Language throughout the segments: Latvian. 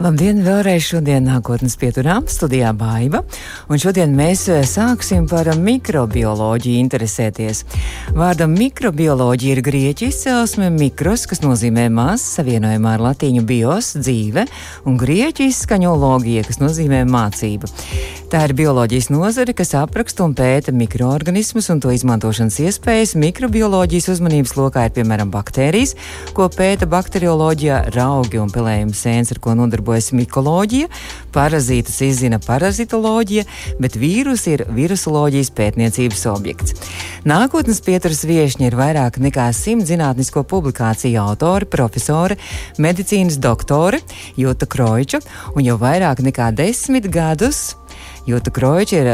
Labdien, vēlreiz šodien nākotnes pieturām studijā Baiva, un šodien mēs eh, sāksim par mikrobioloģiju interesēties. Vārdam mikrobioloģija ir grieķu izcelsme mikros, kas nozīmē maz, savienojumā ar latīņu bios, dzīve, un grieķu izskaņoloģija, kas nozīmē mācība. Tā ir bioloģijas nozare, kas apraksta un pēta mikroorganismus un to izmantošanas iespējas. Mikrobioloģijas uzmanības lokā ir piemēram baktērijas, ko pēta bakterioloģijā, raugi un pelējuma sēnes, ar ko nodarbojas darbojas mikoloģija, parazītus izzina parazitoloģija, bet vīrusi ir virusoloģijas pētniecības objekts. Nākotnes pieturas viešņi ir vairāk nekā simt zinātnisko publikāciju autori, profesori, medicīnas doktori Jūta Kroiča un jau vairāk nekā desmit gadus Jūta Kroiča ir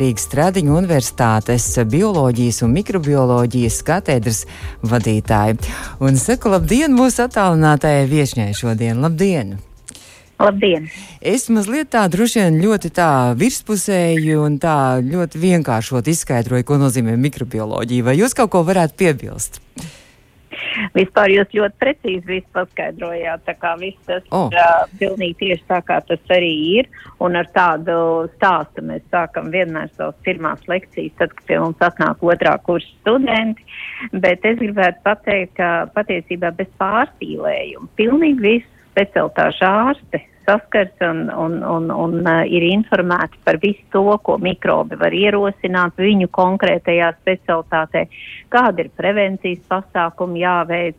Rīgas Stradiņu Universitātes bioloģijas un mikrobioloģijas katedras vadītāja. Un saku labdien mūsu attālinātajai viešņai šodien. Labdien! Labdien! Es mazliet tā droši vien ļoti tā virspusēji un tā ļoti vienkāršot izskaidroju, ko nozīmē mikrobioloģija. Vai jūs kaut ko varētu piebilst? Vispār jūs ļoti precīzi visu paskaidrojāt, tā kā viss tas Oh. ir uh, pilnīgi tieši tā, kā tas arī ir. Un ar tādu stāstu mēs sākam vienmēr savas pirmās lekcijas, tad, kad pie mums atnāk otrā kursa studenti. Bet es gribētu pateikt, ka patiesībā bez pārspīlējuma pilnīgi visu specialitāšu ārste saskars un, un, un, un uh, ir informēti par visu to, ko mikrobi var ierosināt viņu konkrētajā specialitātē, kāda ir prevencijas pasākumi jāveic.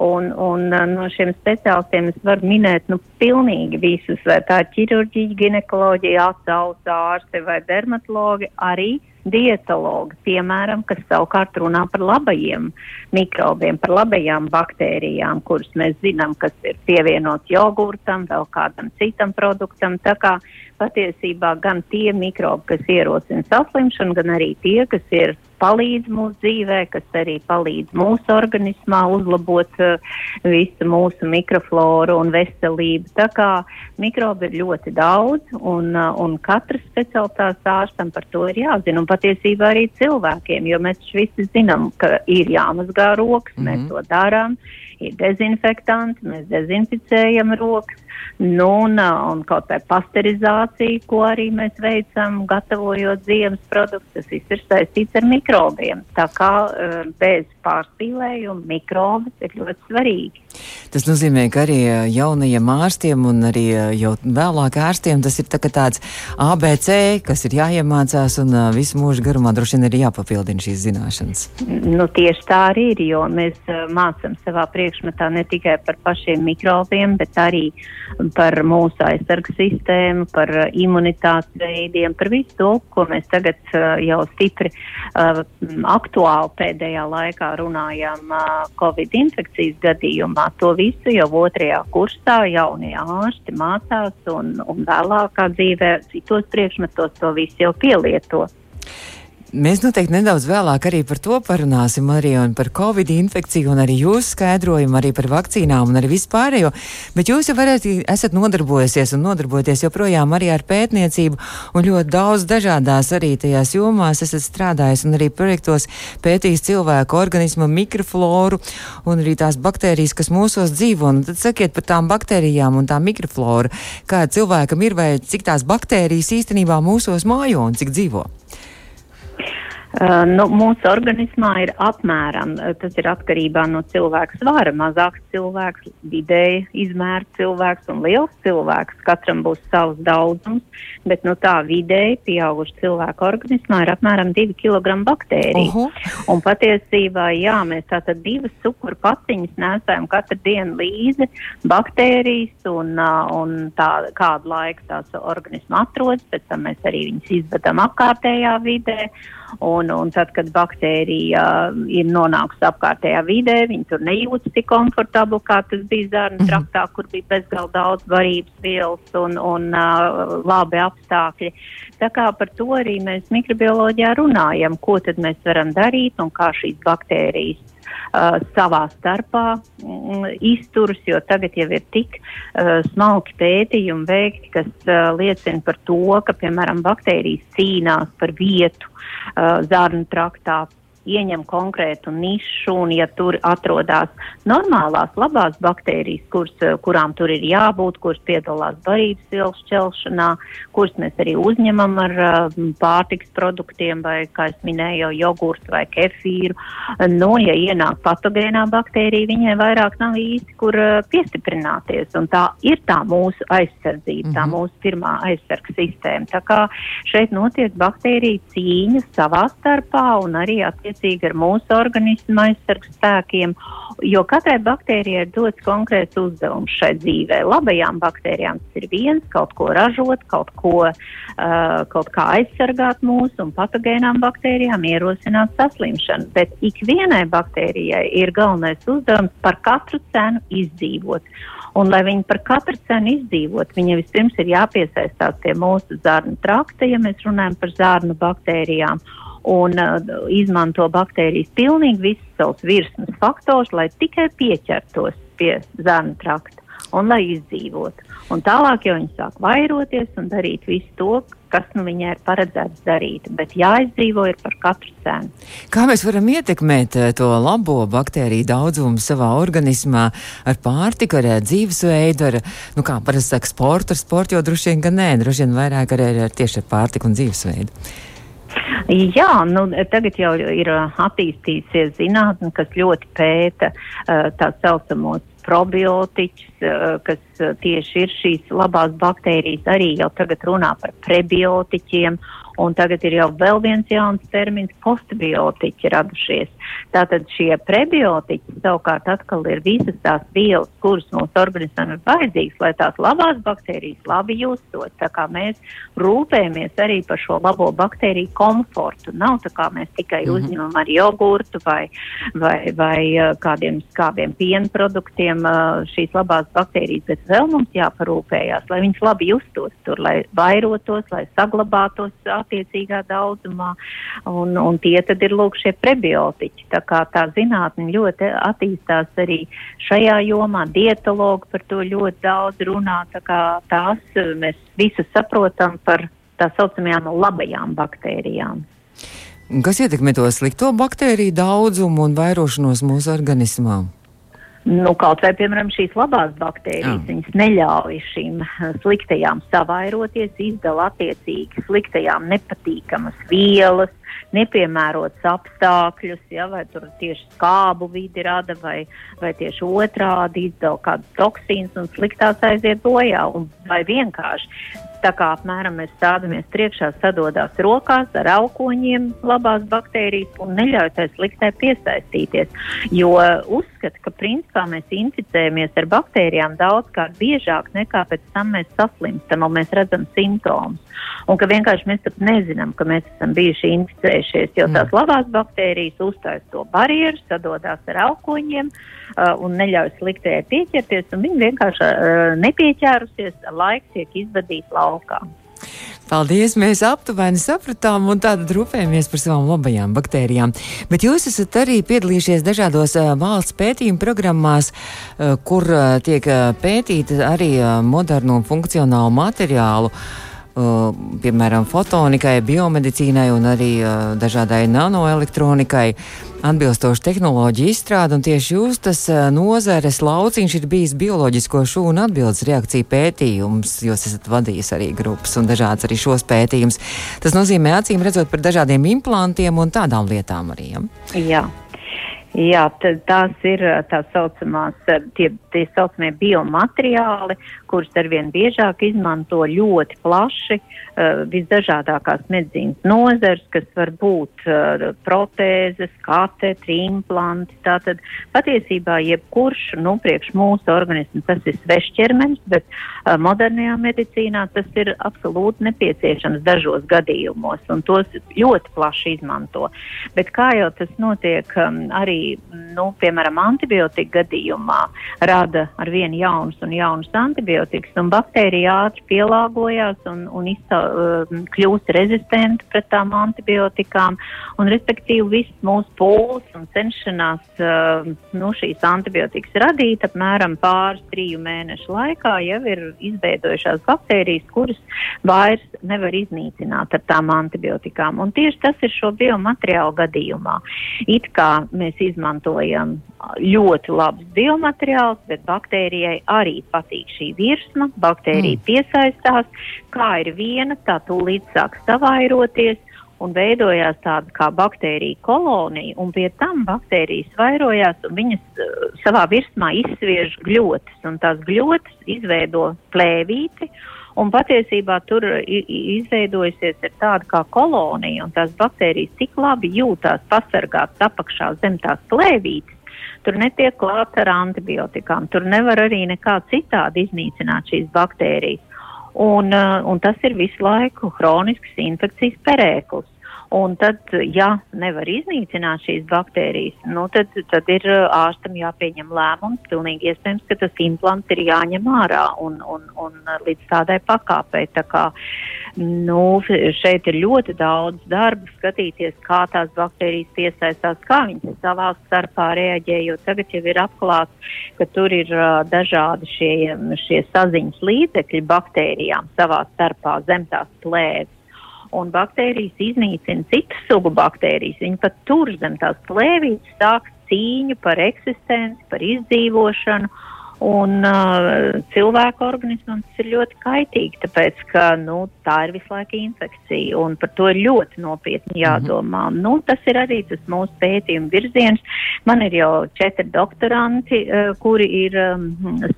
Un, un uh, no šiem speciālistiem es varu minēt nu, pilnīgi visus, vai tā ir ķirurģija, ginekoloģija, atsausa ārste vai dermatologi, arī dietologi, piemēram, kas savukārt runā par labajiem mikrobiem, par labajām baktērijām, kuras mēs zinām, kas ir pievienots jogurtam, vēl kādam citam produktam. Tā kā patiesībā gan tie mikrobi, kas ierosina saslimšanu, gan arī tie, kas ir palīdz mūsu dzīvē, kas arī palīdz mūsu organismā uzlabot uh, visu mūsu mikrofloru un veselību. Tā kā mikrobi ir ļoti daudz un, uh, un katrs specialitātes ārstam par to ir jāzina. Un patiesībā arī cilvēkiem, jo mēs visi zinām, ka ir jāmazgā rokas, mm -hmm. mēs to darām, ir dezinfektanti, mēs dezinficējam rokas. Nu, un, uh, un kaut kā pasterizācija, ko arī mēs veicam, gatavojot ziemas produktus, tas viss ir saistīts ar mikrobiem. Tā kā uh, bez pārspīlējuma mikrobis ir ļoti svarīgi. Tas nozīmē, ka arī eh, jaunajiem ārstiem un arī eh, jau vēlāk ārstiem tas ir tā tāds ABC, kas ir jāiemācās un uh, visu mūžu garumā droši vien ir jāpapildina šīs zināšanas. Nu, tieši tā arī ir, jo mēs uh, mācām savā priekšmetā ne tikai par pašiem mikrobiem, bet arī par mūsu aizsargu sistēmu, par uh, imunitātes veidiem, par visu to, ko mēs tagad uh, jau stipri uh, aktuāli pēdējā laikā runājām uh, Covid infekcijas gadījumā. To visu jau otrajā kursā jaunie ārsti mācās un, un vēlākā dzīvē citos priekšmetos to visu jau pielieto. Mēs noteikti nedaudz vēlāk arī par to parunāsim, arī par covid infekciju, un arī jūs skaidrojumu, arī par vakcīnām un arī vispārējo. Bet jūs jau varat, esat nodarbojusies un nodarbojaties joprojām arī ar pētniecību, un ļoti daudz dažādās arī tajās jomās esat strādājis un arī projektos pētījis cilvēku organismu mikrofloru un arī tās baktērijas, kas mūsos dzīvo. Un tad sakiet par tām baktērijām un tā mikrofloru, kā cilvēkam ir vai cik tās baktērijas īstenībā mūsos mājo un cik dzīvo. Uh, nu, mūsu organismā ir apmēram, uh, tas ir atkarībā no cilvēka svara. Mazāks cilvēks, vidēji izmēra cilvēks un liels cilvēks. Katram būs savs daudzums, bet no tā vidēji pieauguši cilvēka organismā ir apmēram 2 kg baktēriju. Uh -huh. Un patiesībā, jā, mēs tātad divas cukuru paciņas nesājam katru dienu līdzi baktērijas un, uh, un tā, kādu laiku tās organismā atrodas, pēc tam mēs arī viņas izvedam apkārtējā vidē. Un, un tad, kad baktērija ir nonākusi apkārtējā vidē, viņa tur nejūtas tik komfortabli, kā tas bija zarnu traktā, kur bija bezgalīgi daudz varības vielas un, un uh, labi apstākļi. Tā kā par to arī mēs mikrobioloģijā runājam, ko tad mēs varam darīt un kā šīs baktērijas uh, savā starpā mm, izturus, jo tagad jau ir tik uh, smalki pētījumi veikti, kas uh, liecina par to, ka, piemēram, baktērijas cīnās par vietu uh, zarnu traktā, ieņem konkrētu nišu, un ja tur atrodas normālās, labās baktērijas, kuras, eh, kurām tur ir jābūt, kuras piedalās barības vielu šķelšanā, kuras mēs arī uzņemam ar uh, pārtiks produktiem, vai, kā es minēju, jogurtu vai kefīru, nu, ja ienāk patogēnā baktērija, viņai vairāk nav īsti, kur uh, piestiprināties, un tā ir tā mūsu aizsardzība, tā mhm. mūsu pirmā aizsarga sistēma. Tā kā šeit notiek baktērija cīņa savā starpā un arī attiecībā attiecīgi ar mūsu organismu aizsargs spēkiem, jo katrai baktērijai ir dots konkrēts uzdevums šai dzīvē. Labajām baktērijām tas ir viens, kaut ko ražot, kaut ko, uh, kaut kā aizsargāt mūsu, un patogēnām baktērijām ierosināt saslimšanu. Bet ikvienai baktērijai ir galvenais uzdevums par katru cenu izdzīvot. Un, lai viņi par katru cenu izdzīvot, viņiem vispirms ir jāpiesaistās pie mūsu zarnu trakta, ja mēs runājam par zarnu baktērijām un uh, izmanto baktērijas pilnīgi visus savus virsmas faktors, lai tikai pieķertos pie zarnu trakta un lai izdzīvotu. Un tālāk jau viņi sāk vairoties un darīt visu to, kas nu viņai ir paredzēts darīt, bet jāizdzīvo ir par katru cenu. Kā mēs varam ietekmēt eh, to labo baktēriju daudzumu savā organismā ar pārtiku, ar eh, dzīvesveidu, ar, nu kā parasti saka, sportu, ar sportu, jo droši vien, ka nē, droši vien vairāk arī ar, ar tieši ar pārtiku un dzīvesveidu. Jā, nu, tagad jau ir uh, attīstījusies zinātne, kas ļoti pēta uh, tā saucamos probiotiķus, uh, kas tieši ir šīs labās baktērijas, arī jau tagad runā par prebiotiķiem Un tagad ir jau vēl viens jauns termins - postbiotiķi radušies. Tātad šie prebiotiķi savukārt atkal ir visas tās vielas, kuras mūsu organismam ir vajadzīgas, lai tās labās baktērijas labi justos. Tā kā mēs rūpējamies arī par šo labo baktēriju komfortu. Nav tā kā mēs tikai mm -hmm. uzņemam ar jogurtu vai, vai, vai kādiem skābiem piena produktiem šīs labās baktērijas, bet vēl mums jāparūpējās, lai viņas labi justos tur, lai vairotos, lai saglabātos attiecīgā daudzumā, un, un tie tad ir lūk šie prebiotiķi. Tā kā tā zinātne ļoti attīstās arī šajā jomā, dietologi par to ļoti daudz runā, tā kā tās mēs visu saprotam par tā saucamajām labajām baktērijām. Kas ietekmē to slikto baktēriju daudzumu un vairošanos mūsu organismā? Nu, kaut vai, piemēram, šīs labās baktērijas, Jā. viņas neļauj šīm sliktajām savairoties, izdala attiecīgi sliktajām nepatīkamas vielas, nepiemērots apstākļus, ja, vai tur tieši skābu vidi rada, vai, vai tieši otrādi izdala kādus toksīnus un sliktās aiziet bojā, un, vai vienkārši tā kā apmēram mēs stādamies priekšā, sadodās rokās ar aukoņiem labās baktērijas un neļauj tai sliktai piesaistīties. Jo uzskata, ka principā mēs inficējamies ar baktērijām daudzkārt biežāk nekā pēc tam mēs saslimstam un mēs redzam simptomus. Un ka vienkārši mēs pat nezinām, ka mēs esam bijuši inficējušies, jo tās mm. labās baktērijas uzstājas to barjeru, sadodās ar aukoņiem uh, un neļauj sliktējai pieķerties, un viņi vienkārši uh, nepieķērusies, laiks tiek izvadīts laukā. Paldies, mēs aptuveni sapratām un tātad rūpējamies par savām labajām baktērijām. Bet jūs esat arī piedalījušies dažādos valsts pētījumu programmās, kur tiek pētīta arī modernu un funkcionālu materiālu. Uh, piemēram, fotonikai, biomedicīnai un arī uh, dažādai nanoelektronikai atbilstoši tehnoloģiju izstrādi, un tieši jūs tas nozares lauciņš ir bijis bioloģisko šūnu atbildes reakciju pētījums, jūs esat vadījis arī grupas un dažādas arī šos pētījumus. Tas nozīmē acīm redzot par dažādiem implantiem un tādām lietām arī. Ja? Jā. Jā, tās ir tā saucamās, tie, tie saucamie biomateriāli, kurus arvien biežāk izmanto ļoti plaši uh, visdažādākās medicīnas nozars, kas var būt uh, protēzes, katetri, implanti. Tātad patiesībā jebkurš, nu, priekš mūsu organismu tas ir svešķermenis, bet uh, modernajā medicīnā tas ir absolūti nepieciešams dažos gadījumos, un tos ļoti plaši izmanto. Bet kā jau tas notiek um, arī nu, piemēram, antibiotika gadījumā rada ar vienu jaunus un jaunus antibiotikas, un baktērija ātri pielāgojās un, un izsa, uh, kļūst rezistenta pret tām antibiotikām, un respektīvi viss mūsu pūles un cenšanās uh, nu, šīs antibiotikas radīt apmēram pāris triju mēnešu laikā jau ir izveidojušās baktērijas, kuras vairs nevar iznīcināt ar tām antibiotikām. Un tieši tas ir šo biomateriālu gadījumā. It kā mēs izmantojam ļoti labus biomateriālus, bet baktērijai arī patīk šī virsma, baktērija mm. piesaistās, kā ir viena, tā tūlīt sāk savairoties un veidojās tāda kā baktērija kolonija, un pie tam baktērijas vairojās, un viņas uh, savā virsmā izsviež gļotas, un tās gļotas izveido plēvīti, Un patiesībā tur izveidojusies tāda kā kolonija, un tās baktērijas tik labi jūtās pasargātas apakšā zem tās plēvītes. Tur netiek klāts ar antibiotikām, tur nevar arī nekā citādi iznīcināt šīs baktērijas. Un, uh, un tas ir visu laiku hronisks infekcijas perēklis. Un tad, ja nevar iznīcināt šīs baktērijas, nu tad, tad ir ārstam jāpieņem lēmums. Pilnīgi iespējams, ka tas implants ir jāņem ārā un, un, un līdz tādai pakāpei. Tā kā, nu, šeit ir ļoti daudz darba skatīties, kā tās baktērijas piesaistās, kā viņas savā starpā reaģē, jo tagad jau ir atklāts, ka tur ir uh, dažādi šie, šie saziņas līdzekļi baktērijām savā starpā zem tās plēves un baktērijas iznīcina citas sugu baktērijas. Viņi pat tur zem tās plēvītes sāk cīņu par eksistenci, par izdzīvošanu. Un uh, cilvēka organismam tas ir ļoti kaitīgi, tāpēc ka nu, tā ir visu laiku infekcija, un par to ir ļoti nopietni mhm. jādomā. Mm -hmm. nu, tas ir arī tas mūsu pētījuma virziens. Man ir jau četri doktoranti, uh, kuri ir um,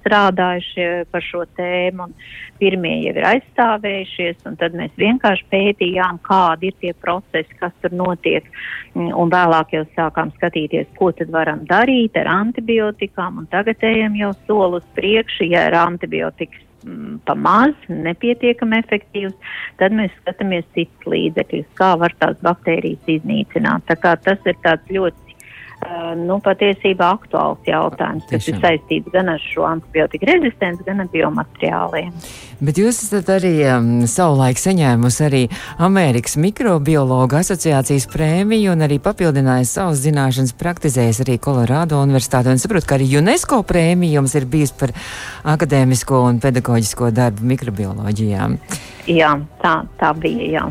strādājuši par šo tēmu, un pirmie jau ir aizstāvējušies, un tad mēs vienkārši pētījām, kādi ir tie procesi, kas tur notiek, mm, un vēlāk jau sākām skatīties, ko tad varam darīt ar antibiotikām, un tagad ejam jau soli uz priekšu, ja ir antibiotikas mm, pa maz, nepietiekami efektīvs, tad mēs skatāmies citus līdzekļus, kā var tās baktērijas iznīcināt. Tā kā tas ir tāds ļoti nu, patiesībā aktuāls jautājums, kas ir saistīts gan ar šo antibiotiku rezistenci, gan ar biomateriāliem. Bet jūs esat arī um, savulaik saņēmusi arī Amerikas Mikrobiologa asociācijas prēmiju un arī papildinājis savas zināšanas, praktizējis arī Kolorādo universitāti. Un saprotu, ka arī UNESCO prēmija jums ir bijis par akadēmisko un pedagoģisko darbu mikrobioloģijā. Jā, tā, tā bija, jā.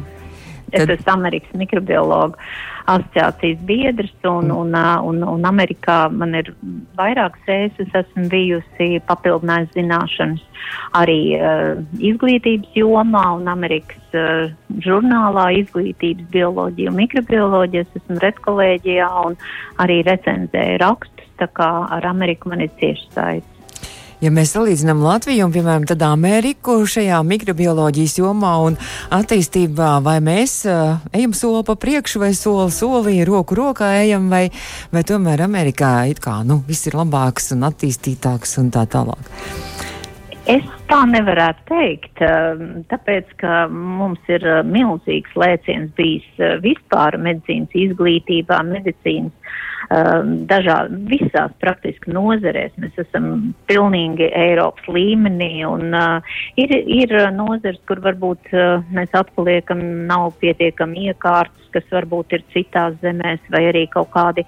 Tad... Es esmu Amerikas mikrobiologa asociācijas biedrs, un, mm. un, un, un Amerikā man ir vairākas reizes esmu bijusi papildinājusi zināšanas arī uh, izglītības jomā un Amerikas uh, žurnālā izglītības bioloģija un mikrobioloģija. Es esmu redkolēģijā un arī recenzēju rakstus, tā kā ar Ameriku man ir cieši saistīts. Ja mēs salīdzinām Latviju un, piemēram, tad Ameriku šajā mikrobioloģijas jomā un attīstībā, vai mēs uh, ejam soli pa priekšu vai soli solī, roku rokā ejam, vai, vai tomēr Amerikā it kā, nu, viss ir labāks un attīstītāks un tā tālāk. Es tā nevarētu teikt, tāpēc, ka mums ir milzīgs lēciens bijis vispār medicīnas izglītībā, medicīnas Um, dažādi, visās praktiski nozerēs. Mēs esam pilnīgi Eiropas līmenī un uh, ir, ir nozers, kur varbūt mēs atpaliekam, nav pietiekami iekārtas, kas varbūt ir citās zemēs vai arī kaut kādi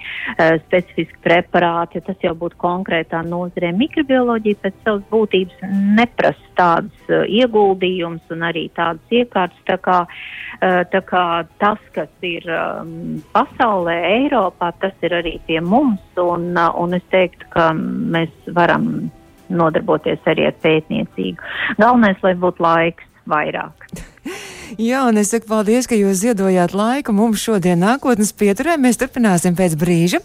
specifiski preparāti. Tas jau būtu konkrētā nozarē. Mikrobioloģija pēc savas būtības neprasa tādas uh, ieguldījumus un arī tādas iekārtas. Tā kā, uh, tā kā tas, kas ir um, pasaulē, Eiropā, tas ir arī arī pie mums, un, uh, un es teiktu, ka mēs varam nodarboties arī ar pētniecību. Galvenais, lai būtu laiks vairāk. Jā, un es saku paldies, ka jūs ziedojāt laiku mums šodien nākotnes pieturē. Mēs turpināsim pēc brīža.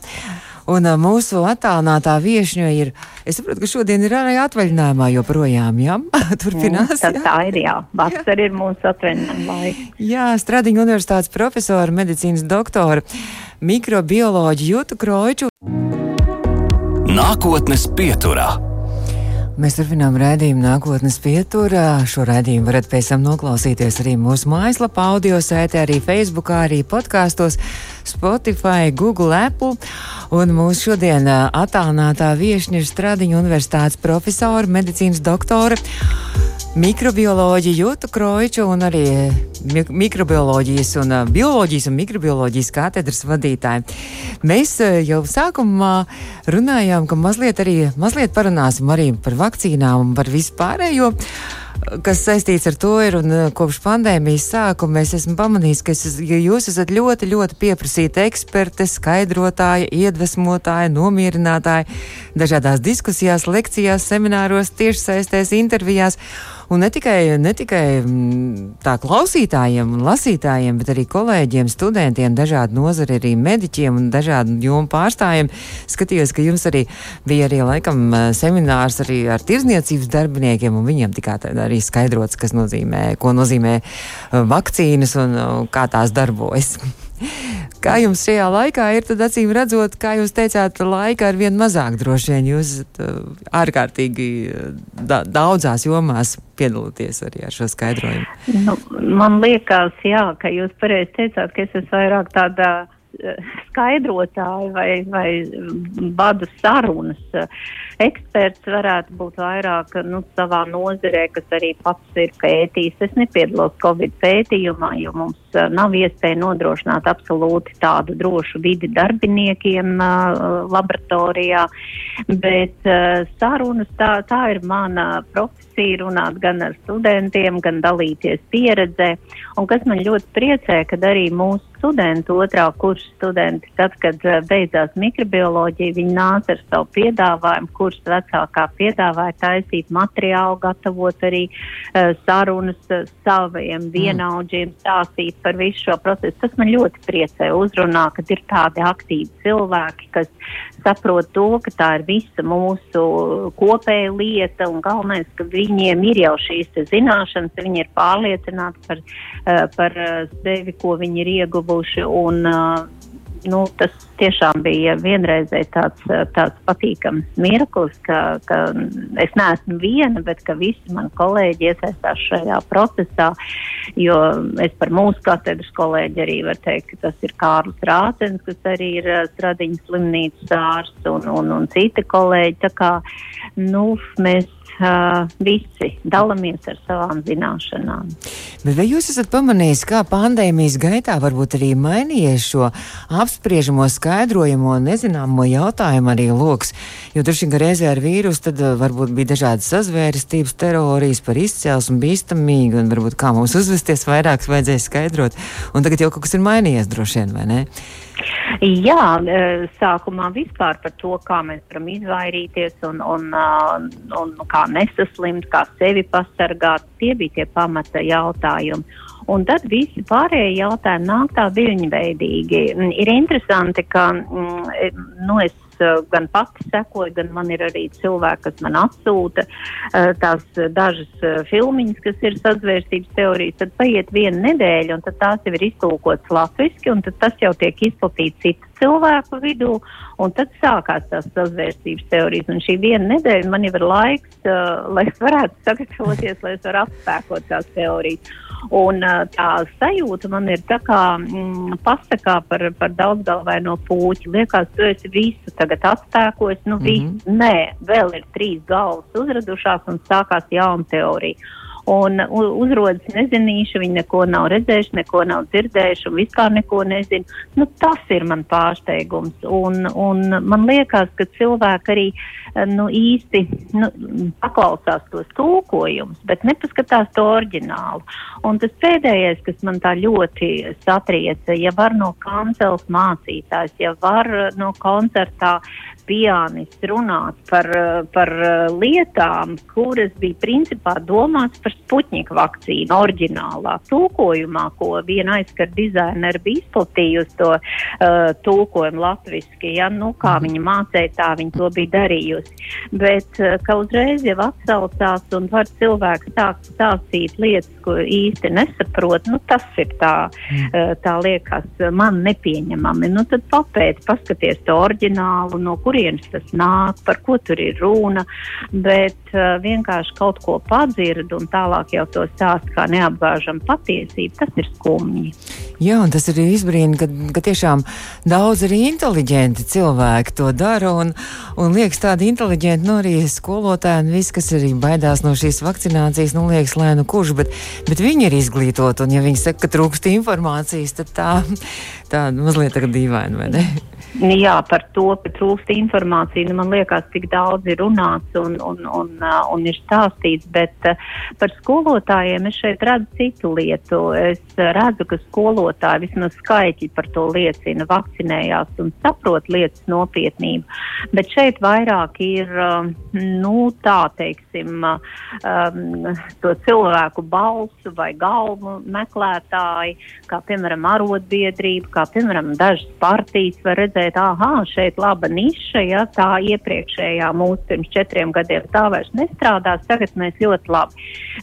Un mūsu attālinātā viesņa ir, es saprotu, ka šodien ir arī atvaļinājumā joprojām, jā? Turpinās. Jā? Tā ir, jā. Vasara ir mūsu atvaļinājuma laika. Jā, Stradiņa universitātes profesora, medicīnas doktora, mikrobioloģi Jūtu Kroiču. Nākotnes pieturā. Mēs turpinām raidījumu nākotnes pieturā. Šo raidījumu varat pēc tam noklausīties arī mūsu mājaslapā, audio sētē, arī Facebook, arī podkāstos, Spotify, Google, Apple. Un mūsu šodien attālinātā viešņa ir Stradiņa universitātes profesora, medicīnas doktore mikrobioloģiju, Jūtu Kroiču un arī eh, mikrobioloģijas un uh, bioloģijas un mikrobioloģijas katedras vadītāju. Mēs uh, jau sākumā runājām, ka mazliet arī mazliet parunāsim arī par vakcīnām un par vispārējo. Kas saistīts ar to ir, un kopš pandēmijas sākuma es esmu pamanījis, ka es, ja jūs esat ļoti, ļoti pieprasīta eksperte, skaidrotāja, iedvesmotāja, nomierinātāja dažādās diskusijās, lekcijās, semināros, tiešsaistēs, intervijās. Un ne tikai, ne tikai mm, tā klausītājiem un lasītājiem, bet arī kolēģiem, studentiem, dažādu nozari, arī mediķiem un dažādu jomu pārstāvjiem. Skatījos, ka jums arī bija arī laikam seminārs arī ar tirzniecības darbiniekiem, un viņiem tikā arī skaidrots, kas nozīmē, ko nozīmē vakcīnas un kā tās darbojas. Kā jums šajā laikā ir, tad acīm redzot, kā jūs teicāt, laika ar vien mazāk droši vien jūs esat ārkārtīgi da daudzās jomās piedalīties arī ar šo skaidrojumu. Nu, man liekas, jā, ka jūs pareizi teicāt, ka es esmu vairāk tādā skaidrotāji vai, vai badu sarunas. Eksperts varētu būt vairāk nu, savā nozarē, kas arī pats ir pētījis. Es nepiedalos Covid pētījumā, jo mums nav iespēja nodrošināt absolūti tādu drošu vidi darbiniekiem uh, laboratorijā, bet uh, sarunas tā, tā ir mana profesija runāt gan ar studentiem, gan dalīties pieredzē. Un kas man ļoti priecē, kad arī mūsu studenti, otrā kursa studenti, tad, kad beidzās mikrobioloģija, viņi nāca ar savu piedāvājumu, kurš vecākā piedāvāja taisīt materiālu, gatavot arī uh, sarunas saviem mm. vienaudžiem, stāstīt par visu šo procesu. Tas man ļoti priecē uzrunā, kad ir tādi aktīvi cilvēki, kas saprot to, ka tā ir visa mūsu kopēja lieta un galvenais, ka viņiem ir jau šīs zināšanas, viņi ir pārliecināti par, uh, par sevi, ko viņi ir ieguvuši. Un, uh, nu, tas tiešām bija vienreizēji tāds, tāds patīkams mirklis, ka, ka es neesmu viena, bet ka visi mani kolēģi iesaistās šajā procesā, jo es par mūsu katedras kolēģi arī varu teikt, ka tas ir Kārlis Rācens, kas arī ir Stradiņas slimnīcas ārsts un, un, un citi kolēģi. Tā kā, nu, mēs uh, visi dalāmies ar savām zināšanām. Bet vai jūs esat pamanījis, kā pandēmijas gaitā varbūt arī mainījies šo apspriežamo, skaidrojamo, nezināmo jautājumu arī lokus? Jo droši vien, reizē ar vīrusu tad varbūt bija dažādas sazvērestības teorijas par izcelsmu, bīstamīgi un varbūt kā mums uzvesties vairāk vajadzēja skaidrot. Un tagad jau kaut kas ir mainījies droši vien, vai ne? Jā, e, sākumā vispār par to, kā mēs varam izvairīties un, un, un kā nesaslimt, kā sevi pasargāt, tie bija tie pamata jautājumi. Un tad visi pārējie jautājumi nāk tā viļņveidīgi. Ir interesanti, ka mm, nu, es Eh, gan pati sekoju, gan man ir arī cilvēki, kas man atsūta eh, tās dažas eh, filmiņas, kas ir sazvērstības teorijas. Tad paiet viena nedēļa, un tās jau ir iztulkotas latviski, un tas jau tiek izplatīts citu cilvēku vidū, un tad sākās tās sazvērstības teorijas. Un šī viena nedēļa man jau ir laiks, uh, lai es varētu sagatavoties, lai es varu apspēkot tās teorijas. Un uh, tā sajūta man ir tā kā mm, pasakā par, par daudzgalvaino puķi. Liekas, tu esi visu tagad atspēkojis, nu mm -hmm. visu, nē, vēl ir trīs galvas uzradušās un sākās jauna teorija un uzrodas nezinīši, viņi neko nav redzējuši, neko nav dzirdējuši un vispār neko nezina. Nu, tas ir man pārsteigums, un, un man liekas, ka cilvēki arī nu, īsti nu, paklausās tos tulkojumus, bet nepaskatās to oriģinālu. Un tas pēdējais, kas man tā ļoti satrieca, ja var no kancels mācītājs, ja var no koncertā pianists runāt par, par lietām, kuras bija principā domāts par Sputņika vakcīna oriģinālā tulkojumā, ko viena aizskar dizaineri bija izplatījusi to uh, tulkojumu latviski, ja, nu, kā mhm. viņa mācēja, tā viņa to bija darījusi. Bet, uh, ka uzreiz jau atsaucās un var cilvēks sākt stāstīt lietas, ko īsti nesaprot, nu, tas ir tā, uh, tā liekas man nepieņemami. Nu, tad papēt, paskaties to oriģinālu, no kurienes tas nāk, par ko tur ir runa, bet uh, vienkārši kaut ko padzird un tālāk jau to stāst kā neapgāžam patiesību, tas ir skumji. Jā, un tas arī izbrīna, ka, ka tiešām daudz arī inteliģenti cilvēki to dara un, un liekas tādi inteliģenti, nu arī skolotāji un viss, kas arī baidās no šīs vakcinācijas, nu liekas, lai nu kurš, bet, bet viņi ir izglītoti un ja viņi saka, ka trūkst informācijas, tad tā, tā mazliet tagad dīvaini, vai ne? Jā, par to, ka trūkst informācija, nu, man liekas, tik daudz ir runāts un, un, un, uh, un ir stāstīts, bet uh, par skolotājiem es šeit redzu citu lietu. Es redzu, ka skolotāji vismaz skaitļi par to liecina, vakcinējās un saprot lietas nopietnību, bet šeit vairāk ir, um, nu, tā teiksim, um, to cilvēku balsu vai galvu meklētāji, kā piemēram arotbiedrība, kā piemēram dažas partijas var redzēt, redzēt, ah, šeit laba niša, ja tā iepriekšējā mūsu pirms četriem gadiem tā vairs nestrādās. Tagad mēs ļoti labi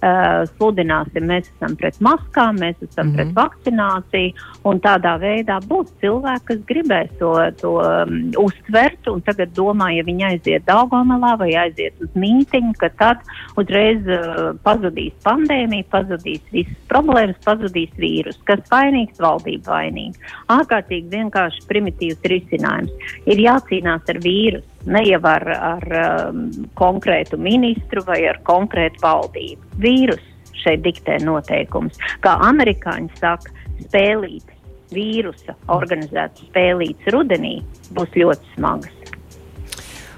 uh, sludināsim, mēs esam pret maskām, mēs esam mm -hmm. pret mhm. vakcināciju, un tādā veidā būs cilvēki, kas gribēs to, to um, uztvert, un tagad domā, ja viņi aiziet Daugomelā vai aiziet uz mītiņu, ka tad uzreiz uh, pazudīs pandēmija, pazudīs visas problēmas, pazudīs vīrus, kas vainīgs, valdība vainīga. Ārkārtīgi vienkārši primitīvs risks risinājums. Ir jācīnās ar vīrusu, ne jau ar, ar um, konkrētu ministru vai ar konkrētu valdību. Vīrus šeit diktē noteikumus. Kā amerikāņi saka, spēlīt vīrusa organizētas spēlītas rudenī būs ļoti smagas.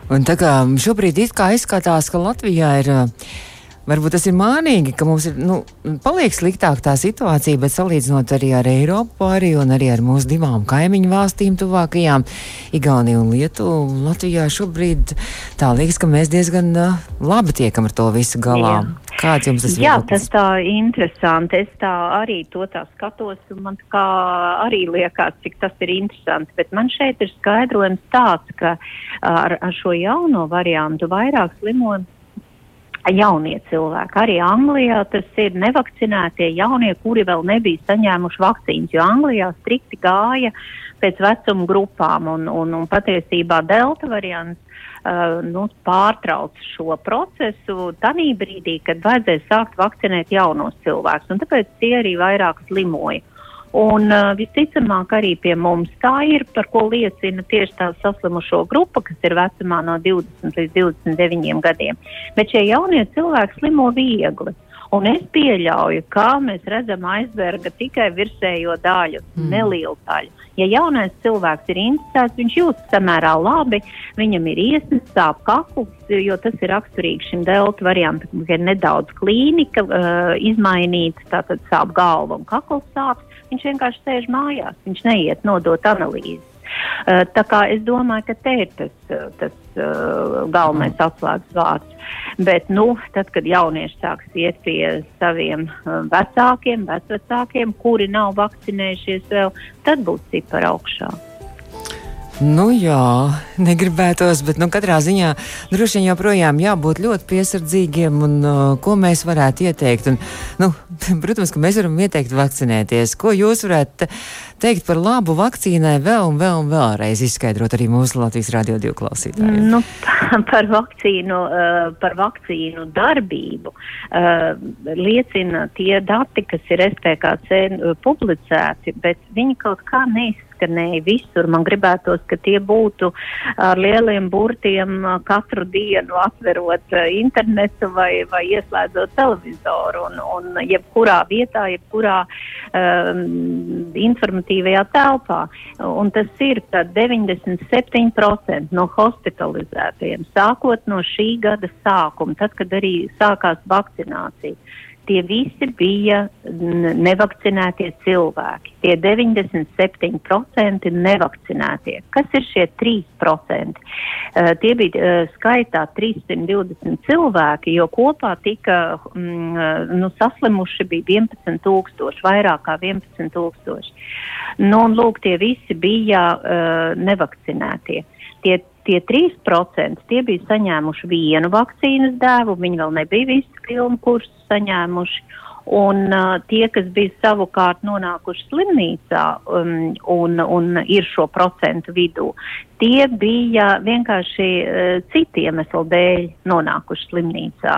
Un tā kā šobrīd izskatās, ka Latvijā ir uh, Varbūt tas ir mānīgi, ka mums ir, nu, paliek sliktāk tā situācija, bet salīdzinot arī ar Eiropu, arī un arī ar mūsu divām kaimiņu valstīm tuvākajām, Igauniju un Lietuvu, Latvijā šobrīd tā liekas, ka mēs diezgan uh, labi tiekam ar to visu galā. Jā. Kāds jums tas ir? Jā, tas tā interesanti. Es tā arī to tā skatos, un man kā arī liekas, cik tas ir interesanti, bet man šeit ir skaidrojums tāds, ka ar, ar šo jauno variantu vairāk slimojumu jaunie cilvēki. Arī Anglijā tas ir nevakcinētie jaunie, kuri vēl nebija saņēmuši vakcīnas, jo Anglijā strikti gāja pēc vecuma grupām un, un, un patiesībā delta variants uh, nu, pārtrauc šo procesu tanī brīdī, kad vajadzēja sākt vakcinēt jaunos cilvēkus, tāpēc tie arī vairāk slimoja. Un uh, visticamāk arī pie mums tā ir, par ko liecina tieši tā saslimušo grupa, kas ir vecumā no 20 līdz 29 gadiem. Bet šie jaunie cilvēki slimo viegli. Un es pieļauju, ka mēs redzam aizberga tikai virsējo daļu, mm. nelielu daļu. Ja jaunais cilvēks ir interesēts, viņš jūtas samērā labi, viņam ir iesnas, sāp kakls, jo tas ir raksturīgi šim delta variantam, ka ir nedaudz klīnika uh, izmainīta, tātad sāp galva un kakls sāp. Viņš vienkārši sēž mājās, viņš neiet nodot analīzes. Uh, tā kā es domāju, ka te ir tas, uh, tas uh, galvenais atslēgas vārds. Bet, nu, tad, kad jaunieši sāks iet pie saviem vecākiem, vecvecākiem, kuri nav vakcinējušies vēl, tad būs cipari augšā. Nu jā, negribētos, bet nu, katrā ziņā droši vien joprojām jābūt ļoti piesardzīgiem un uh, ko mēs varētu ieteikt. Un, nu, protams, ka mēs varam ieteikt vakcinēties. Ko jūs varētu teikt par labu vakcīnai vēl un vēl un vēlreiz izskaidrot arī mūsu Latvijas radio divu klausītājiem? Nu, par vakcīnu, uh, par vakcīnu darbību uh, liecina tie dati, kas ir SPKC uh, publicēti, bet viņi kaut kā neizskatās izskanēja visur. Man gribētos, ka tie būtu ar lieliem burtiem katru dienu atverot internetu vai, vai ieslēdzot televizoru un, un jebkurā vietā, jebkurā um, informatīvajā telpā. Un tas ir 97% no hospitalizētajiem, sākot no šī gada sākuma, tad, kad arī sākās vakcinācija tie visi bija nevakcinētie cilvēki. Tie 97% 3% nevakcinētie. Kas ir šie 3%? Uh, tie bija uh, skaitā 320 cilvēki, jo kopā tika mm, nu, saslimuši bija 11 tūkstoši, vairāk kā 11 tūkstoši. Nu, un lūk, tie visi bija uh, nevakcinētie. Tie tie 3% tie bija saņēmuši vienu vakcīnas dēvu, viņi vēl nebija visu pilnu kursu saņēmuši. Un uh, tie, kas bija savukārt nonākuši slimnīcā um, un, un ir šo procentu vidū, tie bija vienkārši uh, citi iemesli dēļ nonākuši slimnīcā.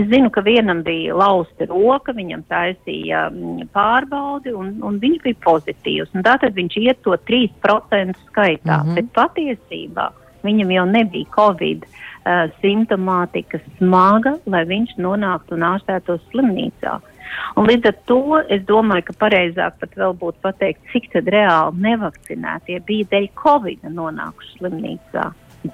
Es zinu, ka vienam bija lausta roka, viņam taisīja um, pārbaudi un, un viņš bija pozitīvs. Tātad viņš iet to 3% skaitā, mm -hmm. bet patiesībā viņam jau nebija covid uh, simptomātika smaga, lai viņš nonāktu un ārstētos slimnīcā. Un līdz ar to es domāju, ka pareizāk pat vēl būtu pateikt, cik tad reāli nevakcinētie bija dēļ covid nonākuši slimnīcā.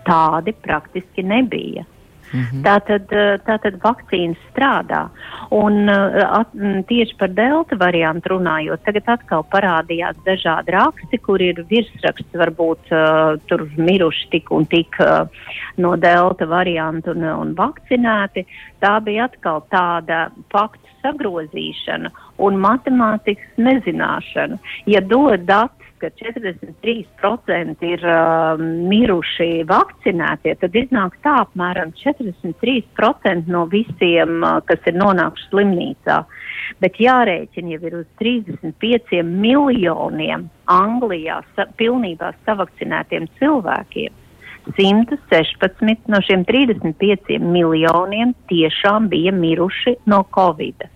Tādi praktiski nebija. -hmm. Tātad, eh, tātad vakcīnas strādā. Un eh, at, tieši par delta variantu runājot, tagad atkal parādījās dažādi raksti, kur ir virsraksts, varbūt uh, tur miruši tik un tik uh, no delta variantu un, un vakcinēti. Tā bija atkal tāda faktu sagrozīšana un matemātikas nezināšana. Ja dod datus ka 43% ir uh, miruši vakcinētie, tad iznāk tā apmēram 43% no visiem, uh, kas ir nonākuši slimnīcā. Bet jārēķina jau ir uz 35 miljoniem Anglijā sa pilnībā savakcinētiem cilvēkiem. 116 no šiem 35 miljoniem tiešām bija miruši no Covid.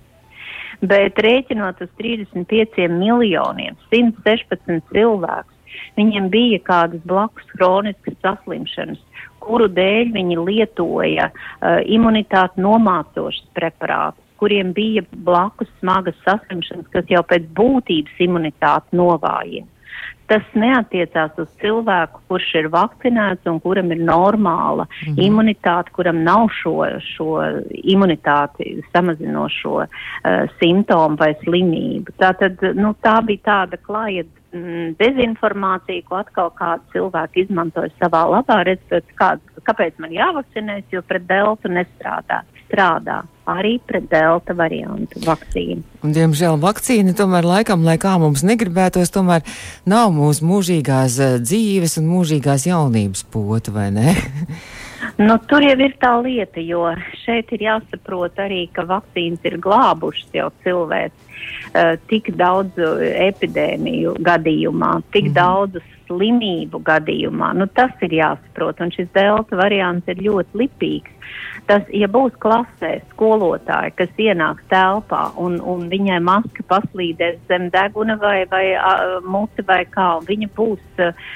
Bet rēķinot uz 35 miljoniem, 116 cilvēkus, viņiem bija kādas blakus kroniskas saslimšanas, kuru dēļ viņi lietoja uh, imunitāti nomācošas preparātus kuriem bija blakus smagas saslimšanas, kas jau pēc būtības imunitāti novājina. Tas neatiecās uz cilvēku, kurš ir vakcinēts un kuram ir normāla mm -hmm. imunitāte, kuram nav šo, šo imunitāti samazinošo uh, simptomu vai slimību. Tātad, nu, tā bija tāda klāja mm, dezinformācija, ko atkal kādi cilvēki izmantoja savā labā, redzot, kā, kāpēc man jāvakcinēs, jo pret deltu nestrādā. Strādā arī pret delta variantu vakcīnu. Un, diemžēl vakcīna tomēr laikam, lai kā mums negribētos, tomēr nav mūsu mūžīgās eh, dzīves un mūžīgās jaunības pota, vai ne? Nu, tur jau ir tā lieta, jo šeit ir jāsaprot arī, ka vakcīnas ir glābušas jau cilvēks uh, tik daudz epidēmiju gadījumā, tik mm -hmm. daudz slimību gadījumā. Nu, tas ir jāsaprot, un šis delta variants ir ļoti lipīgs. Tas, ja būs klasē skolotāji, kas ienāks telpā un, un viņai maska paslīdēs zem deguna vai, vai uh, muti vai kā, un viņa būs uh,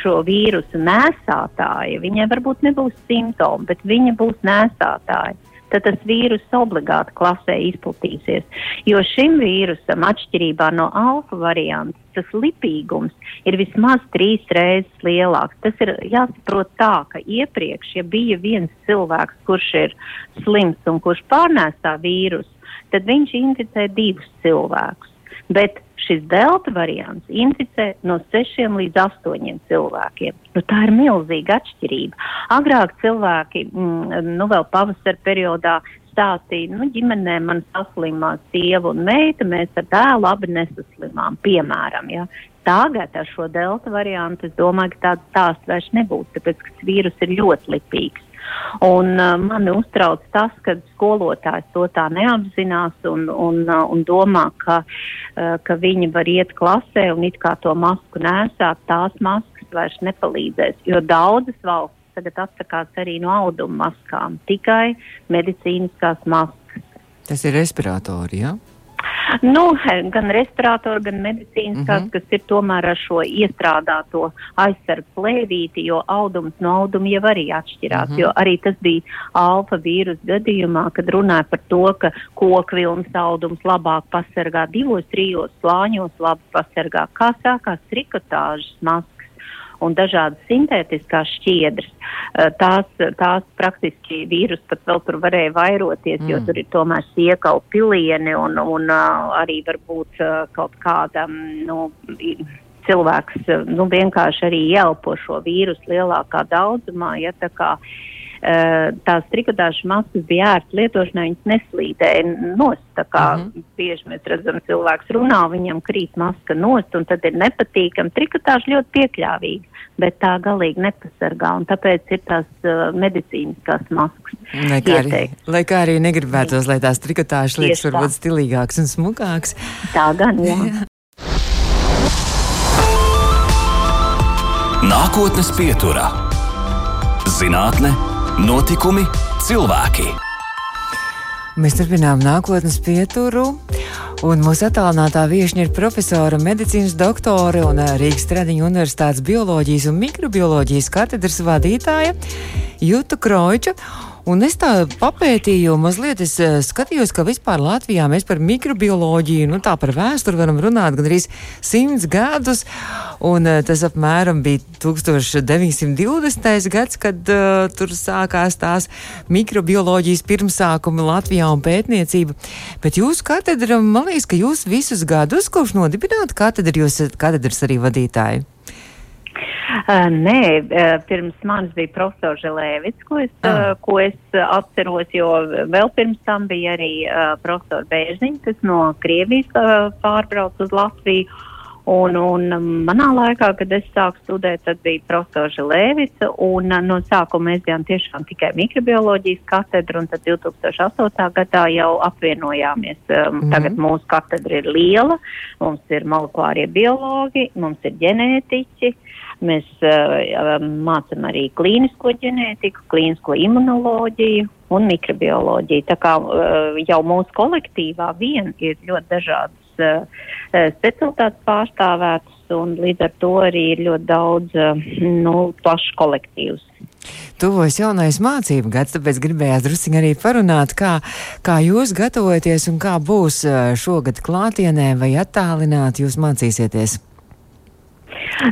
šo vīrusu nēsātāja, viņai varbūt nebūs simptomi, bet viņa būs nēsātāja tad tas vīrus obligāti klasē izplatīsies. Jo šim vīrusam, atšķirībā no alfa varianta, tas lipīgums ir vismaz trīs reizes lielāks. Tas ir jāsaprot tā, ka iepriekš, ja bija viens cilvēks, kurš ir slims un kurš pārnēsā vīrusu, tad viņš inficē divus cilvēkus. Bet šis delta variants inficē no 6 līdz 8 cilvēkiem. Nu, tā ir milzīga atšķirība. Agrāk cilvēki, mm, nu vēl pavasara periodā, stāstīja, nu, ģimenē man saslimā sieva un meita, mēs ar dēlu abi nesaslimām, piemēram. Ja. Tagad ar šo delta variantu es domāju, ka tāds stāsts vairs nebūs, tāpēc, ka vīrus ir ļoti lipīgs. Un, uh, mani uztrauc tas, ka skolotājs to tā neapzinās un, un, uh, un domā, ka, uh, ka viņi var iet klasē un it kā to masku nesāt, tās maskas vairs nepalīdzēs, jo daudzas valsts tagad atsakās arī no auduma maskām, tikai medicīniskās maskas. Tas ir respiratori, jā? Ja? Nu, gan respirātori, gan medicīniskās, mm -hmm. kas ir tomēr ar šo iestrādāto aizsardz plēvīti, jo audums no auduma jau arī atšķirās. Mm -hmm. Jo arī tas bija alfa vīrus gadījumā, kad runāja par to, ka kokvilnas audums labāk pasargā divos, trijos slāņos, labi pasargā. Kā sākās trikotāžas maskas? Un dažādas sintētiskās šķiedras. Eh, tās, tās praktiski vīrus pat vēl tur varēja vairoties, mm. jo tur ir tomēr siekau pilieni un, un uh, arī varbūt uh, kaut kāda, mm, nu, cilvēks nu, vienkārši arī ieelpo šo vīrusu lielākā daudzumā. Ja, tā kā, uh, Eh, tās trikotāžas maskas bija ērtas lietošanai, viņas neslīdēja nost. Tā kā mm -hmm. bieži mēs redzam, cilvēks runā, viņam krīt maska nost, un tad ir nepatīkami. Trikotāža ļoti piekļāvīga, bet tā galīgi nepasargā, un tāpēc ir tās uh, medicīniskās maskas. Lai kā, arī, lai kā arī negribētos, lai tās trikotāžas liekas varbūt stilīgāks un smukāks. Tā gan, jā. jā. Nākotnes pieturā - zinātne Notikumi, cilvēki. Mēs turpinām nākotnes pieturu. Un mūsu attālinātā viesiņa ir profesora, medicīnas doktore un Rīgas Tradiņu Universitātes bioloģijas un mikrobioloģijas katedras vadītāja Juta Kroiča. Un es tā papētīju, mazliet es eh, skatījos, ka vispār Latvijā mēs par mikrobioloģiju, nu tā par vēsturi varam runāt gan arī simts gadus. Un uh, tas apmēram bija 1920. gads, kad uh, tur sākās tās mikrobioloģijas pirmsākumi Latvijā un pētniecība. Bet jūsu katedra, man liekas, ka jūs visus gadus, kopš nodibināt katedru, jūs esat katedras arī vadītāji. Uh, nē, uh, pirms manis bija profesors Želēvits, ko es, uh, ko es atceros, jo vēl pirms tam bija arī uh, profesors Bērziņš, kas no Krievijas uh, pārbrauc uz Latviju. Un, un manā laikā, kad es sāku studēt, tad bija profesors Želēvits, un uh, no sākuma mēs bijām tiešām tikai mikrobioloģijas katedra, un tad 2008. gadā jau apvienojāmies. Um, mm -hmm. Tagad mūsu katedra ir liela, mums ir molekulārie biologi, mums ir ģenētiķi, Mēs uh, mācām arī klīnisko ģenētiku, klīnisko imunoloģiju un mikrobioloģiju. Tā kā uh, jau mūsu kolektīvā vien ir ļoti dažādas uh, specialitātes pārstāvētas, un līdz ar to arī ir ļoti daudz nu, plašs kolektīvs. Tuvojas jaunais mācību gads, tāpēc gribējās drusciņi arī parunāt, kā, kā jūs gatavojaties un kā būs šogad klātienē vai attālināti jūs mācīsieties.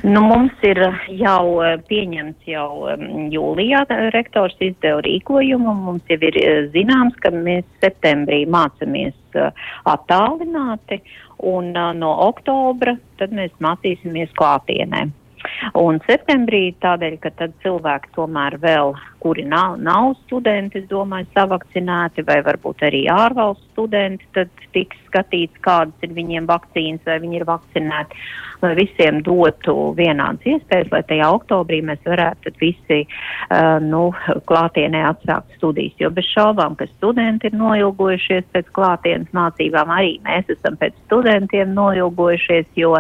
Nu, mums ir jau eh, pieņemts jau jūlijā, rektors izdeva rīkojumu, mums jau ir eh, zināms, ka mēs septembrī mācamies eh, attālināti, un no oktobra tad mēs mācīsimies klātienē. Un septembrī tādēļ, ka tad cilvēki tomēr vēl, kuri nav, nav studenti, es domāju, savakcinēti vai varbūt arī ārvalstu studenti, tad tiks skatīts, kādas ir viņiem vakcīnas, vai viņi ir vakcinēti lai visiem dotu vienādas iespējas, lai tajā oktobrī mēs varētu visi uh, nu, klātienē atsākt studijas. Jo bez šaubām, ka studenti ir noilgojušies pēc klātienes mācībām, arī mēs esam pēc studentiem noilgojušies, jo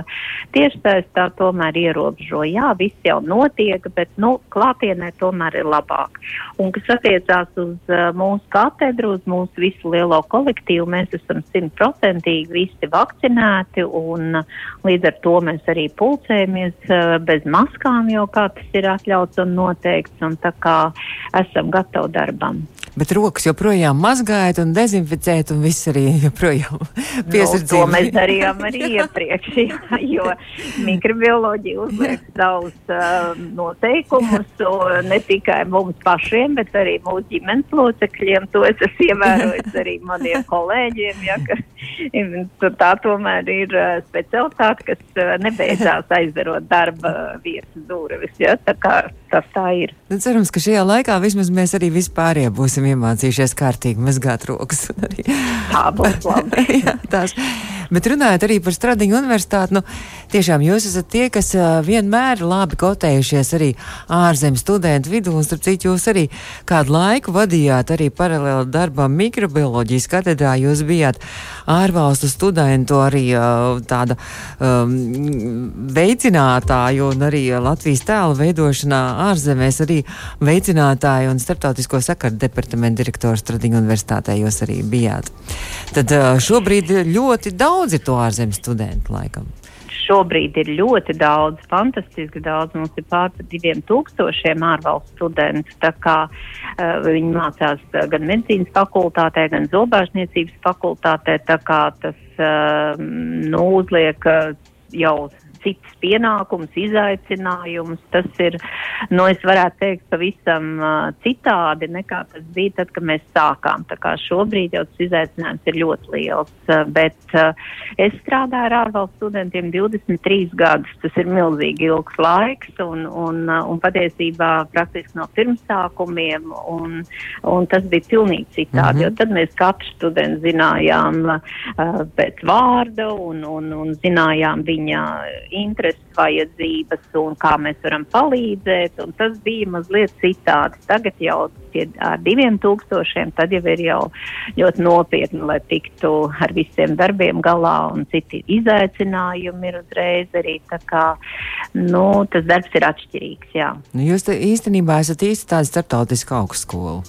tiešsaistē tā tomēr ierobežo. Jā, viss jau notiek, bet nu, klātienē tomēr ir labāk. Un kas attiecās uz uh, mūsu katedru, uz mūsu visu lielo kolektīvu, mēs esam simtprocentīgi visi vakcinēti un uh, līdz ar to mēs arī pulcējamies uh, bez maskām, jo kā tas ir atļauts un noteikts, un tā kā esam gatavi darbam. Bet rokas joprojām mazgājat un dezinficēt, un viss arī joprojām piesardzība. Nu, to mēs darījām arī iepriekš, jo mikrobioloģija uzliek savus uh, noteikumus, ne tikai mums pašiem, bet arī mūsu ģimenes locekļiem. To es esmu ievērojis arī maniem kolēģiem, ja, ka tā tomēr ir uh, specialitāte, kas uh, nebeidzās aizdarot darba vietas durvis. Ja, tas tā ir. Nu, cerams, ka šajā laikā vismaz mēs arī vispārie būsim iemācījušies kārtīgi mazgāt rokas. Tā būs labi. Jā, tās. Bet runājot arī par Stradiņu universitāti, nu, tiešām jūs esat tie, kas vienmēr labi kotējušies arī ārzemju studentu vidū, un starp citu jūs arī kādu laiku vadījāt arī paralēli darbam mikrobioloģijas katedrā, jūs bijāt ārvalstu studentu arī tāda um, veicinātāju un arī Latvijas tēlu veidošanā ārzemēs arī veicinātāju un starptautisko sakaru departamentu direktors Stradiņu universitātē jūs arī bijāt. Tad šobrīd ļoti daudz ir to ārzemju studentu laikam? Šobrīd ir ļoti daudz, fantastiski daudz. Mums ir pār diviem tūkstošiem ārvalstu studentu. Tā kā uh, viņi mācās gan medicīnas fakultātē, gan zobārstniecības fakultātē. Tā kā tas uh, nu, uzliek uh, jau cits pienākums, izaicinājums. Tas ir, nu, es varētu teikt, pavisam uh, citādi nekā tas bija tad, kad mēs sākām. Tā kā šobrīd jau tas izaicinājums ir ļoti liels, uh, bet uh, es strādāju ar ārvalstu studentiem 23 gadus. Tas ir milzīgi ilgs laiks un, un, uh, un patiesībā praktiski no pirmsākumiem, un, un tas bija pilnīgi citādi, mm -hmm. jo tad mēs katru studentu zinājām uh, pēc vārda un, un, un zinājām viņa intereses, vajadzības un kā mēs varam palīdzēt, tas bija mazliet citādi. Tagad jau pie, ar diviem tūkstošiem, tad jau ir jau ļoti nopietni, lai tiktu ar visiem darbiem galā, un citi izaicinājumi ir uzreiz arī kā, nu, tas darbs ir atšķirīgs, jā. Nu, jūs īstenībā esat īsti tāda starptautiska augstskola.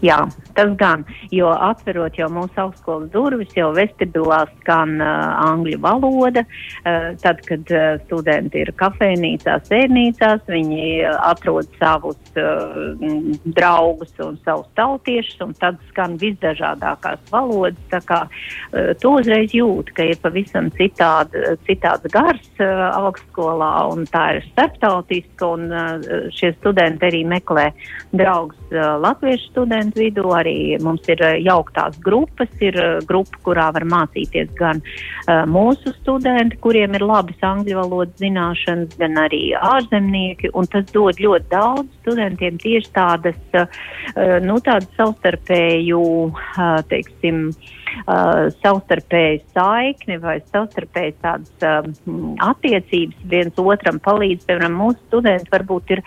Jā, tas gan, jo atverot jau mūsu augstskolas durvis, jau vestibilā skan uh, angļu valoda. Uh, tad, kad uh, studenti ir kafejnīcās, sērnīcās, viņi atrod savus uh, draugus un savus tautiešus, un tad skan visdažādākās valodas. Tā kā uh, tu uzreiz jūti, ka ir pavisam citāda, citāds gars uh, augstskolā, un tā ir starptautiska, un uh, šie studenti arī meklē draugus uh, latviešu studentu vidū arī mums ir eh, jauktās grupas, ir eh, grupa, kurā var mācīties gan uh, mūsu studenti, kuriem ir labas angļu valodas zināšanas, gan arī ārzemnieki, tas dod ļoti daudz studentiem tieši tādas, uh, nu, tādas savstarpēju, uh, teiksim, uh, uh, savstarpēju saikni vai savstarpēju tādas um, attiecības viens otram palīdz. Piemēram, mūsu studenti varbūt ir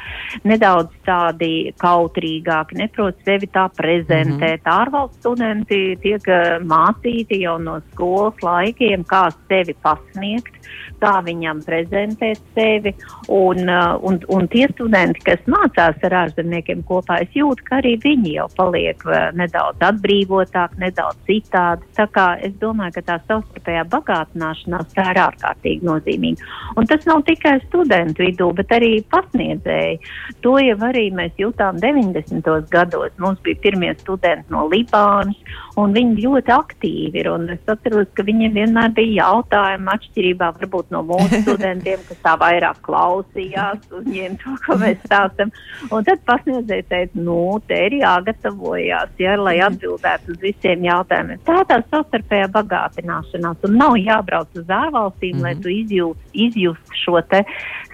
nedaudz tādi kautrīgāki, neprot sevi tā prezentēt. Mm -hmm. Ārvalstu studenti tiek uh, mācīti jau no skolas laikiem, kā sevi pasniegt kā viņam prezentēt sevi. Un, uh, un, un tie studenti, kas mācās ar ārzemniekiem kopā, es jūtu, ka arī viņi jau paliek uh, nedaudz atbrīvotāk, nedaudz citādi. Tā kā es domāju, ka tā savstarpējā bagātināšanās tā ir ārkārtīgi nozīmīga. Un tas nav tikai studentu vidū, bet arī pasniedzēji. To jau arī mēs jutām 90. gados. Mums bija pirmie studenti no Libānas, un viņi ļoti aktīvi ir. Es atceros, ka viņiem vienmēr bija jautājumi atšķirībā varbūt no mūsu studentiem, kas tā vairāk klausījās, uzņēma to, ko mēs stāstam. Un tad pasniedzēja teica, nu, te ir jāgatavojās, ja, lai mhm. atbildētu uz visiem jautājumiem. Tā tā savstarpējā bagātināšanās un nav jābrauc uz ārvalstīm, mm -hmm. lai mhm. tu izjūst, izjust šo te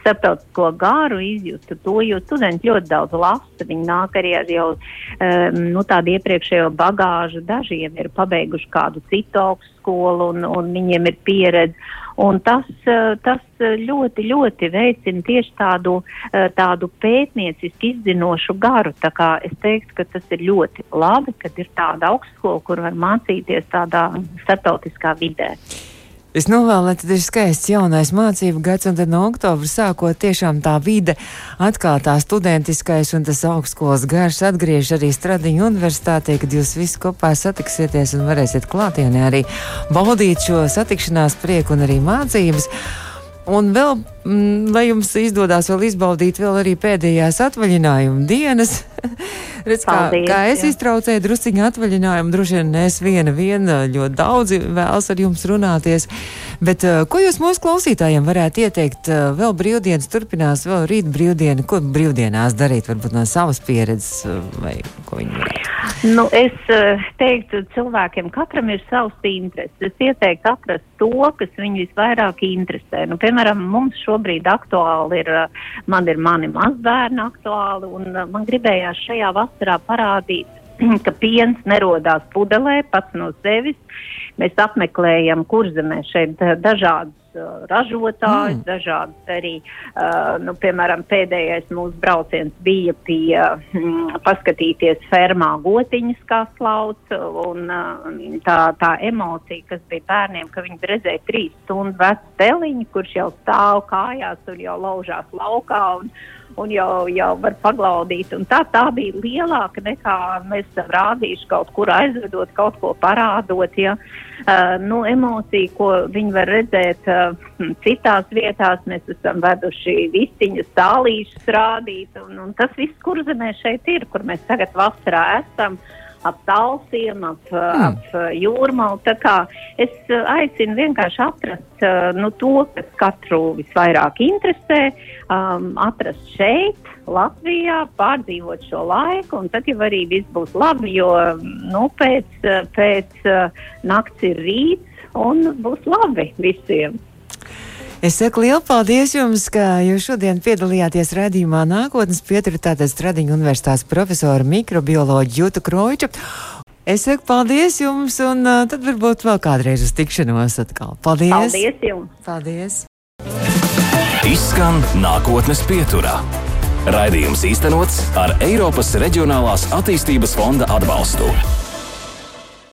starptautisko gāru izjustu to, jo studenti ļoti daudz lasa. Viņi nāk arī ar jau um, nu, tādu iepriekšējo bagāžu. Dažiem ir pabeiguši kādu citu augstskolu un, un viņiem ir pieredze. Un tas, uh, tas ļoti, ļoti veicina tieši tādu, uh, tādu pētnieciski izzinošu garu. Tā kā es teiktu, ka tas ir ļoti labi, kad ir tāda augstskola, kur var mācīties tādā starptautiskā vidē. Es novēlu, lai tad ir skaists jaunais mācību gads, un tad no oktobra sākot tiešām tā vide, atkal tā studentiskais un tas augstskolas garš atgriež arī Stradiņu universitātē, kad jūs visi kopā satiksieties un varēsiet klātienē arī baudīt šo satikšanās prieku un arī mācības. Un vēl, lai jums izdodas vēl izbaudīt vēl arī pēdējās atvaļinājuma dienas, Redz, kā, Paldies, kā es jā. iztraucēju drusciņu atvaļinājumu, droši vien es viena, viena ļoti daudzi vēlas ar jums runāties. Bet uh, ko jūs mūsu klausītājiem varētu ieteikt? Uh, vēl brīvdienas turpinās, vēl rīt brīvdiena. Ko brīvdienās darīt, varbūt no savas pieredzes uh, vai ko viņi varētu? Nu, es teiktu, cilvēkiem katram ir savs intereses. Es ieteiktu atrast to, kas viņu visvairāk interesē. Nu, piemēram, mums šobrīd aktuāli ir, uh, man ir mani mazbērni aktuāli, un uh, man gribējās šajā vasarā parādīt, ka piens nerodās pudelē pats no sevis. Mēs apmeklējam kurzemē šeit dažādas uh, ražotājus, mm. dažādas arī, uh, nu, piemēram, pēdējais mūsu brauciens bija pie mm, paskatīties fermā gotiņas, kā slauc, un uh, tā, tā emocija, kas bija bērniem, ka viņi redzēja trīs stundu vecu teliņu, kurš jau stāv kājās un jau laužās laukā. Un, un jau, jau var paglaudīt. Un tā, tā bija lielāka nekā mēs rādījuši kaut kur aizvedot, kaut ko parādot. Ja. Uh, nu, emocija, ko viņi var redzēt uh, citās vietās, mēs esam veduši vistiņas tālīšus rādīt. Un, un tas viss, kur zemē šeit ir, kur mēs tagad vasarā esam. ap talsiem, ap, mm. ap jūrmalu. Tā kā es aicinu vienkārši atrast nu, to, kas katru visvairāk interesē, um, atrast šeit, Latvijā, pārdzīvot šo laiku, un tad jau arī viss būs labi, jo nu, pēc, pēc nakts ir rīts un būs labi visiem. Es saku lielu paldies jums, ka jūs šodien piedalījāties redzījumā nākotnes pietura tātad Stradiņa universitātes profesora mikrobioloģa Jūta Kroiča. Es saku paldies jums, un uh, tad varbūt vēl kādreiz uz tikšanos atkal. Paldies! Paldies jums! Paldies! Izskan nākotnes pieturā. Raidījums īstenots ar Eiropas Reģionālās attīstības fonda atbalstu.